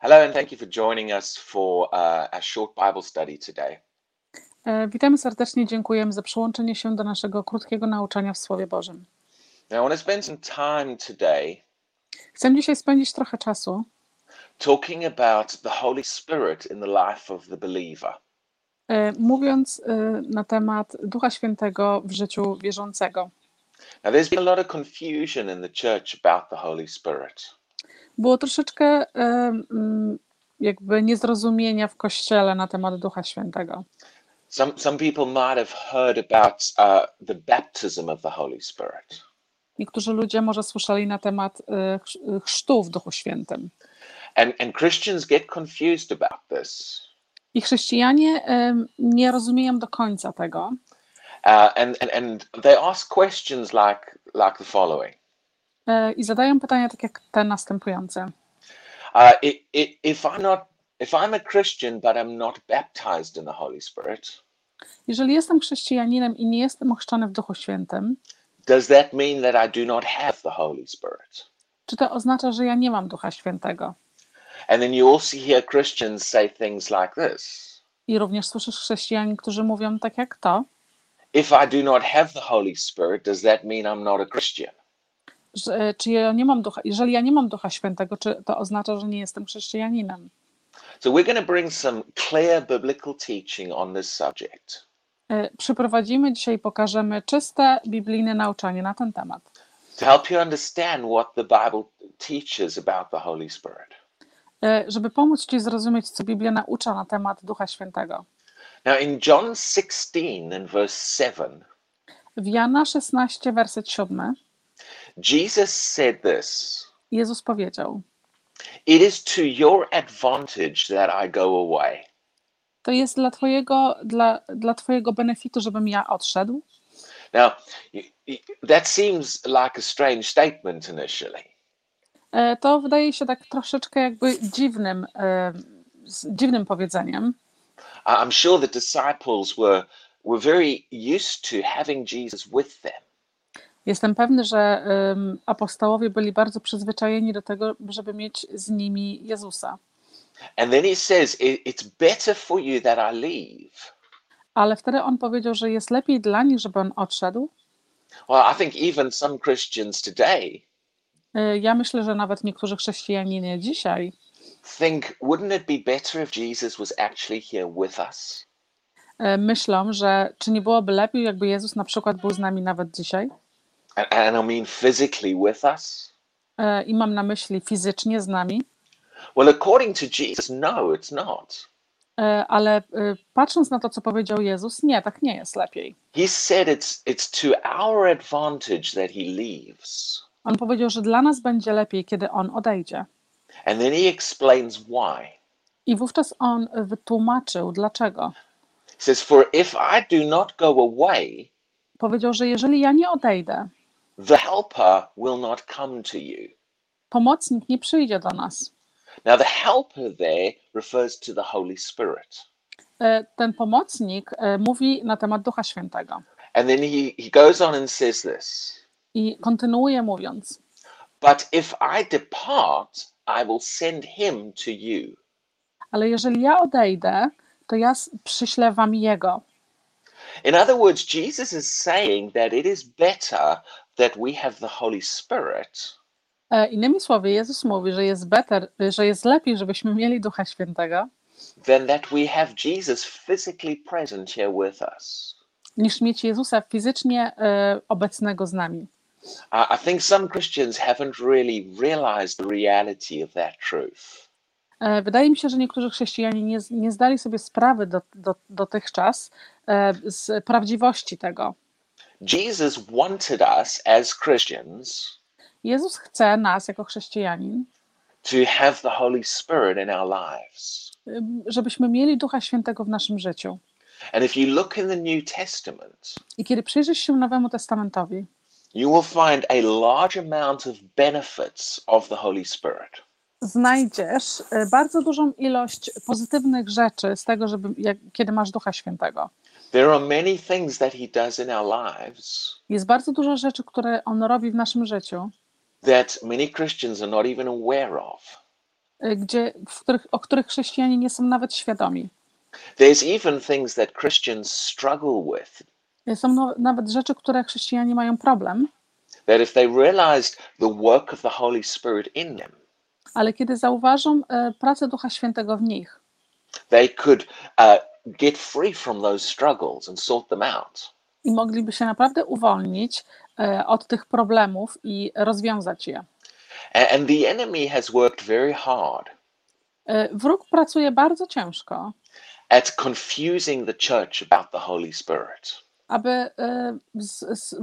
Hello, and thank you for joining us for uh, our short Bible study today. E, Witamy serdecznie, dziękujemy za przyłączenie się do naszego krótkiego nauczania w Słowie Bożym. Now, I want to spend some time today Chcę dzisiaj spędzić trochę czasu talking about the Holy Spirit in the life of the believer. e, mówiąc e, na temat Ducha Świętego w życiu wierzącego. Now, there's been a lot of confusion in the church about the Holy Spirit. Było troszeczkę e, mm, jakby niezrozumienia w Kościele na temat Ducha Świętego. Some, some people might have heard about uh, the baptism of the Holy Spirit. Niektórzy ludzie może słyszeli na temat e, chrz- chrztu w Duchu Świętym. And, and Christians get confused about this. I chrześcijanie e, nie rozumieją do końca tego. Uh, and, and, and they ask questions like, like the following e, I zadają pytania tak jak te następujące. uh, if, I'm not, if I'm a Christian, but I'm not baptized in the Holy Spirit, Jeżeli jestem chrześcijaninem i nie jestem ochrzczony w Duchu Świętym, does that mean that I do not have the Holy Spirit? czy to oznacza, że ja nie mam Ducha Świętego? And then you also hear Christians say things like this I również słyszysz chrześcijan, którzy mówią tak jak to, If I do not have the Holy Spirit, does that mean I'm not a Christian? Że e, czy ja nie mam ducha, jeżeli ja nie mam Ducha Świętego, czy to oznacza, że nie jestem chrześcijaninem? So we're going to bring some clear biblical teaching on this subject. E, Przyprowadzimy dzisiaj i pokażemy czyste biblijne nauczanie na ten temat, to help you understand what the Bible teaches about the Holy Spirit. E, żeby pomóc Ci zrozumieć, co Biblia naucza na temat Ducha Świętego. Now, in John 16 and verse 7, W Jana 16, werset 7, Jesus said this Jezus powiedział: It is to your advantage that I go away. To jest dla Twojego, dla, dla twojego benefitu, żebym ja odszedł. Now, y- y- that seems like a strange statement initially. E, To wydaje się tak troszeczkę jakby dziwnym, e, dziwnym powiedzeniem. I'm sure the disciples were, were very used to having Jesus with them. Jestem pewny, że apostołowie byli bardzo przyzwyczajeni do tego, żeby mieć z nimi Jezusa. And then he says, "I- It's better for you that I leave. Ale wtedy on powiedział, że jest lepiej dla nich, żeby on odszedł. Well, I think even some Christians today E, Ja myślę, że nawet niektórzy chrześcijanie dzisiaj think, wouldn't it be better if Jesus was actually here with us? e, myślą, że czy nie byłoby lepiej, jakby Jezus na przykład był z nami nawet dzisiaj? And, and I mean physically with us? E, I mam na myśli fizycznie z nami. Well, according to Jesus, no, it's not. E, Ale e, patrząc na to, co powiedział Jezus, nie, tak nie jest lepiej. He said it's it's to our advantage that he leaves. On powiedział, że dla nas będzie lepiej, kiedy on odejdzie. And then he explains why. I wówczas on wytłumaczył, dlaczego. He says, For if I do not go away, Powiedział, że jeżeli ja nie odejdę, the helper will not come to you. pomocnik nie przyjdzie do nas. Now, the helper there refers to the Holy Spirit. E, Ten pomocnik e, mówi na temat Ducha Świętego. And then he, he goes on and says this I kontynuuje mówiąc: But if I depart, I will send him to you. Ale jeżeli ja odejdę, to ja przyślę wam jego. In other words, Jesus is saying that it is better that we have the Holy Spirit E, Innymi słowy, Jezus mówi, że jest better, że jest lepiej, żebyśmy mieli Ducha Świętego, than that we have Jesus physically present here with us. niż mieć Jezusa fizycznie e, obecnego z nami. I I think some Christians haven't really realized the reality of that truth. E, Wydaje mi się, że niektórzy chrześcijanie nie, nie zdali sobie sprawy do, do, dotychczas e, z prawdziwości tego. Jesus wanted us as Christians Jezus chce nas, jako chrześcijanin, to have the Holy Spirit in our lives. ym, żebyśmy mieli Ducha Świętego w naszym życiu. And if you look in the New Testament, I kiedy przyjrzysz się Nowemu Testamentowi, you will find a large amount of benefits of the Holy Spirit. znajdziesz e, bardzo dużą ilość pozytywnych rzeczy z tego, żeby, jak, kiedy masz Ducha Świętego. There are many things that He does in our lives Jest bardzo dużo rzeczy, które On robi w naszym życiu, that many Christians are not even aware of. y, gdzie, w których, o których chrześcijanie nie są nawet świadomi. There's even things that Christians struggle with. Y, Są no, nawet rzeczy, które chrześcijanie mają problem, That if they realized the work of the Holy Spirit in them, ale kiedy zauważą e, pracę Ducha Świętego w nich, they could uh, get free from those struggles and sort them out. i mogliby się naprawdę uwolnić e, od tych problemów i rozwiązać je. And the enemy has worked very hard E, Wróg pracuje bardzo ciężko, at confusing the church about the Holy Spirit. aby e,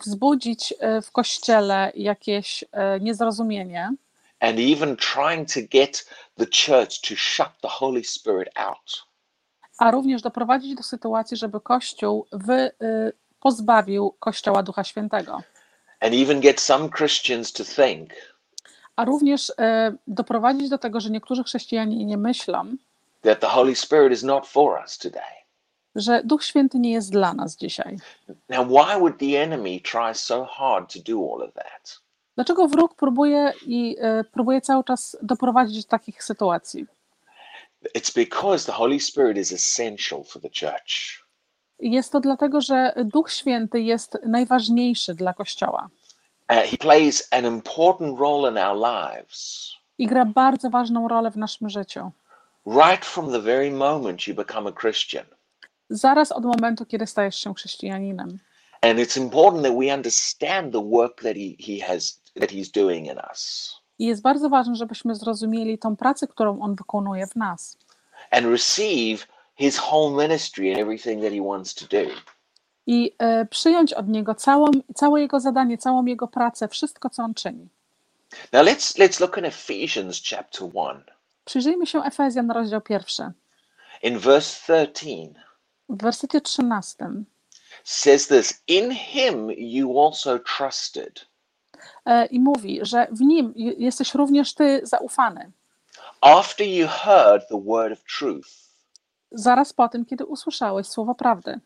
wzbudzić w kościele jakieś niezrozumienie and even trying to get the church to shut the Holy Spirit out. A również doprowadzić do sytuacji, żeby Kościół wy, y, pozbawił Kościoła Ducha Świętego, And even get some Christians to think a również y, doprowadzić do tego, że niektórzy chrześcijanie nie myślą, that the Holy Spirit is not for us today. że Duch Święty nie jest dla nas dzisiaj. Now, why would the enemy try so hard to do all of that? Dlaczego wróg próbuje i y, próbuje cały czas doprowadzić do takich sytuacji? It's because the Holy Spirit is essential for the church. Jest to dlatego, że Duch Święty jest najważniejszy dla Kościoła Uh, he plays an important role in our lives i gra bardzo ważną rolę w naszym życiu. right from the very moment you become a Christian. Zaraz od momentu, kiedy stajesz się chrześcijaninem. And it's important that we understand the work that he, he has that he's doing in us. I jest bardzo ważne, żebyśmy zrozumieli tą pracę, którą On wykonuje w nas. and receive his whole ministry and everything that he wants to do. I e, przyjąć od Niego całą, całe Jego zadanie, całą Jego pracę, wszystko, co On czyni. Now let's let's look in Ephesians chapter 1 Przyjrzyjmy się Efezjan, rozdział pierwszy. in verse 13 W wersecie 13 says this in him you also trusted i mówi, że w Nim jesteś również Ty zaufany. after you heard the word of truth Zaraz po tym, kiedy usłyszałeś słowo prawdy,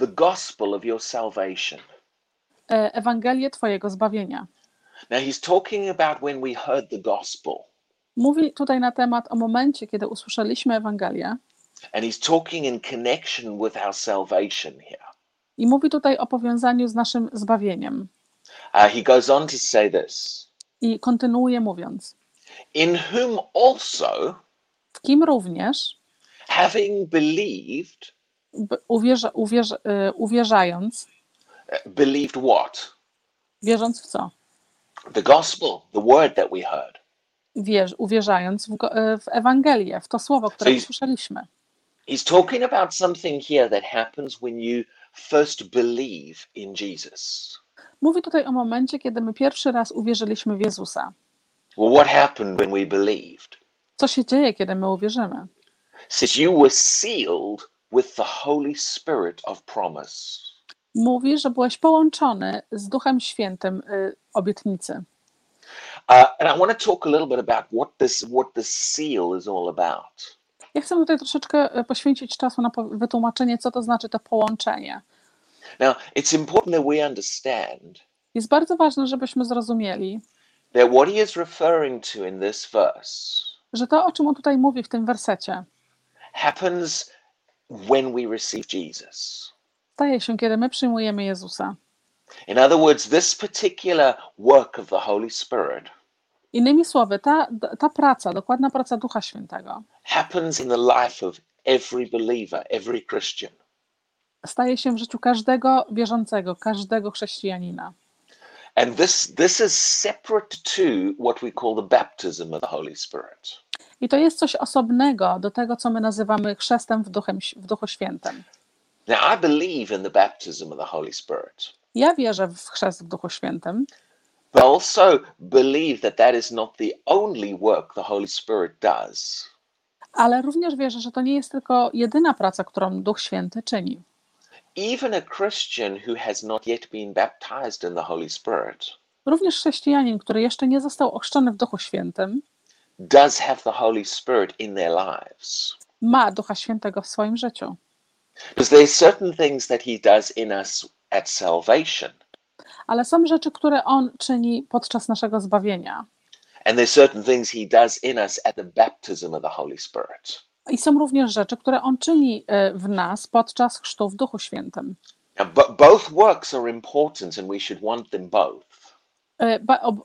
the gospel of your salvation. e, Ewangelię Twojego zbawienia. Now he's talking about when we heard the gospel Mówi tutaj na temat o momencie, kiedy usłyszeliśmy Ewangelię and he's talking in connection with our salvation here. i mówi tutaj o powiązaniu z naszym zbawieniem. Uh, he goes on to say this I kontynuuje mówiąc, in whom also w kim również having believed uwierza, uwierza, y, uwierzając, uh, believed what wierząc w co? the gospel, the word that we heard. Wierz, uwierzając w, y, w Ewangelię, w to słowo, które Czyli- usłyszeliśmy. He's talking about something here that happens when you first believe in Jesus. Mówi tutaj o momencie, kiedy my pierwszy raz uwierzyliśmy w Jezusa. Well, what happened when we believed? Co się dzieje, kiedy my uwierzymy? Says you were sealed with the Holy Spirit of promise. Mówi, że byłeś połączony z Duchem Świętym y, obietnicy. Uh, and I want to talk a little bit about what this what this seal is all about. Ja chcę tutaj troszeczkę y, poświęcić czasu na wytłumaczenie, co to znaczy to połączenie. Now, it's important that we understand Jest bardzo ważne, żebyśmy zrozumieli, that what he is referring to in this verse że to, o czym on tutaj mówi w tym wersecie, happens when we receive Jesus. staje się, kiedy my przyjmujemy Jezusa. In other words, this particular work of the Holy Spirit Innymi słowy, ta, ta praca, dokładna praca Ducha Świętego, happens in the life of every believer, every Christian. Staje się w życiu każdego wierzącego, każdego chrześcijanina. And this this is separate to what we call the baptism of the Holy Spirit. I to jest coś osobnego do tego, co my nazywamy chrzestem w, duchem, w Duchu Świętym. Now, I believe in the baptism of the Holy Spirit, Ja wierzę w chrzest w Duchu Świętym, but also believe that that is not the only work the Holy Spirit does. ale również wierzę, że to nie jest tylko jedyna praca, którą Duch Święty czyni. Even a Christian who has not yet been baptized in the Holy Spirit Również chrześcijanin, który jeszcze nie został ochrzczony w Duchu Świętym, does have the Holy Spirit in their lives. ma Ducha Świętego w swoim życiu. Because there's certain things that he does in us at salvation, Ale są rzeczy, które On czyni podczas naszego zbawienia. And there's certain things he does in us at the baptism of the Holy Spirit. I są również rzeczy, które On czyni e, w nas podczas chrztu w Duchu Świętym. Both works are important and we should want them both. E,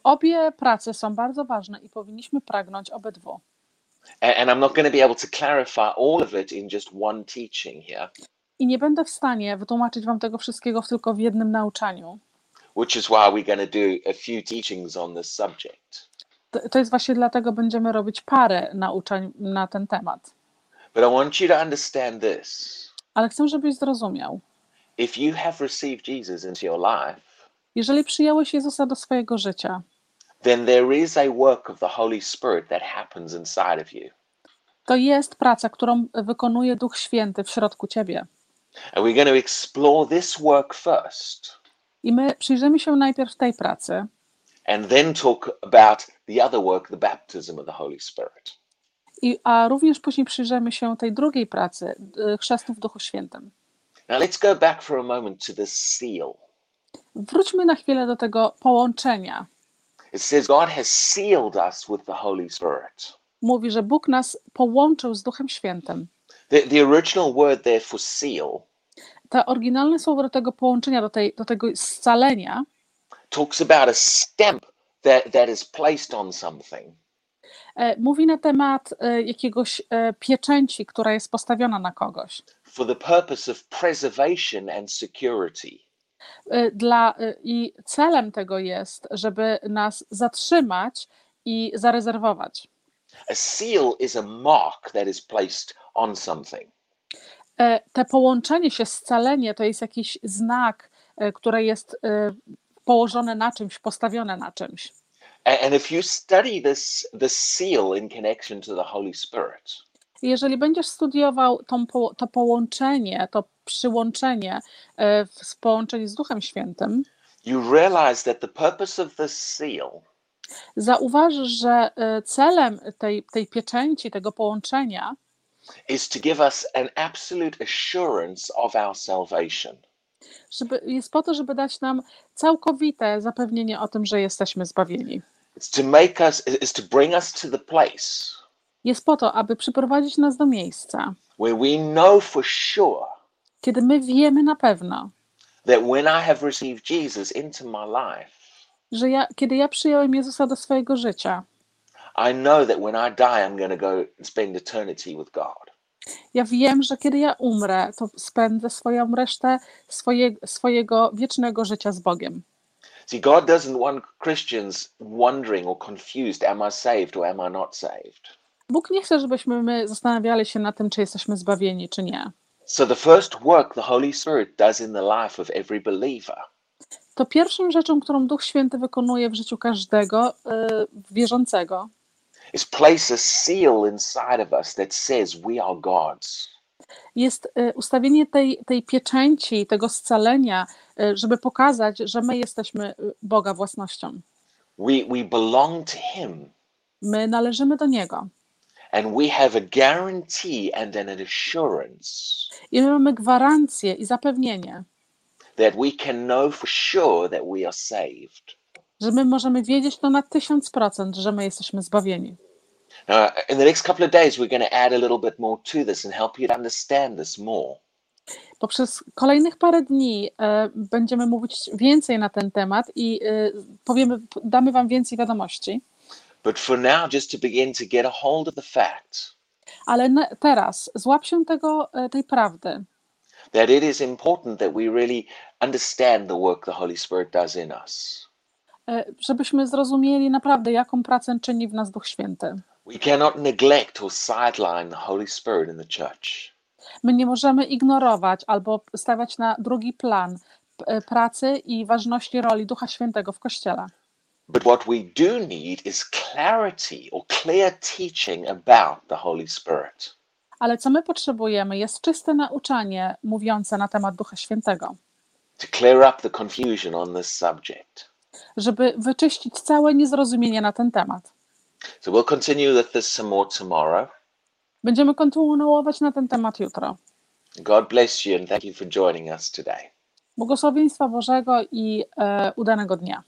Obie prace są bardzo ważne i powinniśmy pragnąć obydwu. And I'm not going to be able to clarify all of it in just one teaching here, I nie będę w stanie wytłumaczyć Wam tego wszystkiego w tylko w jednym nauczaniu. which is why we're going to do a few teachings on this subject. To- To jest właśnie dlatego będziemy robić parę nauczań na ten temat. But I want you to understand this. Ale chcę, żebyś zrozumiał. If you have received Jesus into your life, Jeżeli przyjąłeś Jezusa do swojego życia, then there is a work of the Holy Spirit that happens inside of you. to jest praca, którą wykonuje Duch Święty w środku ciebie. And we're going to explore this work first I my przyjrzymy się najpierw tej pracy, and then talk about the other work, the baptism of the Holy Spirit. I, a również później przyjrzymy się tej drugiej pracy, y, chrztu w Duchu Świętym. Now let's go back for a moment to the seal. Wróćmy na chwilę do tego połączenia. It says God has sealed us with the Holy Spirit. Mówi, że Bóg nas połączył z Duchem Świętym. The, the original word there for seal To oryginalne słowo do tego połączenia, do, tej, do tego scalenia, talks about a stamp that, that is placed on something. E, mówi na temat e, jakiegoś e, pieczęci, która jest postawiona na kogoś. for the purpose of preservation and security. Dla, I celem tego jest, żeby nas zatrzymać i zarezerwować. A seal is a mark that is placed on something. Te połączenie się, scalenie to jest jakiś znak, które jest położone na czymś, postawione na czymś. And if you study this, the seal in connection to the Holy Spirit, Jeżeli będziesz studiował tą, po- to połączenie, to przyłączenie e, w w połączeniu z Duchem Świętym, you realize that the purpose of this seal zauważysz, że e, celem tej, tej pieczęci, tego połączenia is to give us an absolute assurance of our salvation. Żeby, jest po to, żeby dać nam całkowite zapewnienie o tym, że jesteśmy zbawieni. It's to make us, is to bring us to the place Jest po to, aby przyprowadzić nas do miejsca, where we know for sure kiedy my wiemy na pewno, that when I have received Jesus into my life, że ja, kiedy ja przyjąłem Jezusa do swojego życia, I know that when I die, I'm going to go and spend eternity with God. Ja wiem, że kiedy ja umrę, to spędzę swoją resztę swoje, swojego wiecznego życia z Bogiem. See, God doesn't want Christians wondering or confused am I saved or am I not saved? Bóg nie chce, żebyśmy my zastanawiali się na tym, czy jesteśmy zbawieni, czy nie. So, the first work the Holy Spirit does in the life of every believer To pierwszą rzeczą, którą Duch Święty wykonuje w życiu każdego y, wierzącego, is place a seal inside of us that says we are God's. jest y, ustawienie tej, tej pieczęci, tego scalenia, y, żeby pokazać, że my jesteśmy y, Boga własnością. We, we belong to Him My należymy do Niego. and we have a guarantee and an assurance I my mamy gwarancję i zapewnienie, that we can know for sure that we are saved. Że my możemy wiedzieć to na tysiąc procent, że my jesteśmy zbawieni. Now, in the next couple of days, we're going to add a little bit more to this and help you to understand this more. Poprzez kolejnych parę dni e, będziemy mówić więcej na ten temat i e, powiemy, damy Wam więcej wiadomości. But for now, just to begin to get a hold of the fact Ale teraz złap się tego, e, tej prawdy, that it is important that we really understand the work the Holy Spirit does in us. E, żebyśmy zrozumieli naprawdę, jaką pracę czyni w nas Duch Święty. We cannot neglect or sideline the Holy Spirit in the church. My nie możemy ignorować albo stawiać na drugi plan e, pracy i ważności roli Ducha Świętego w Kościele. But what we do need is clarity or clear teaching about the Holy Spirit. Ale co my potrzebujemy, jest czyste nauczanie mówiące na temat Ducha Świętego, to clear up the confusion on this subject. Żeby wyczyścić całe niezrozumienie na ten temat. So we'll continue with this some more tomorrow. Będziemy kontynuować na ten temat jutro. God bless you and thank you for joining us today. Błogosławieństwa Bożego i e, udanego dnia.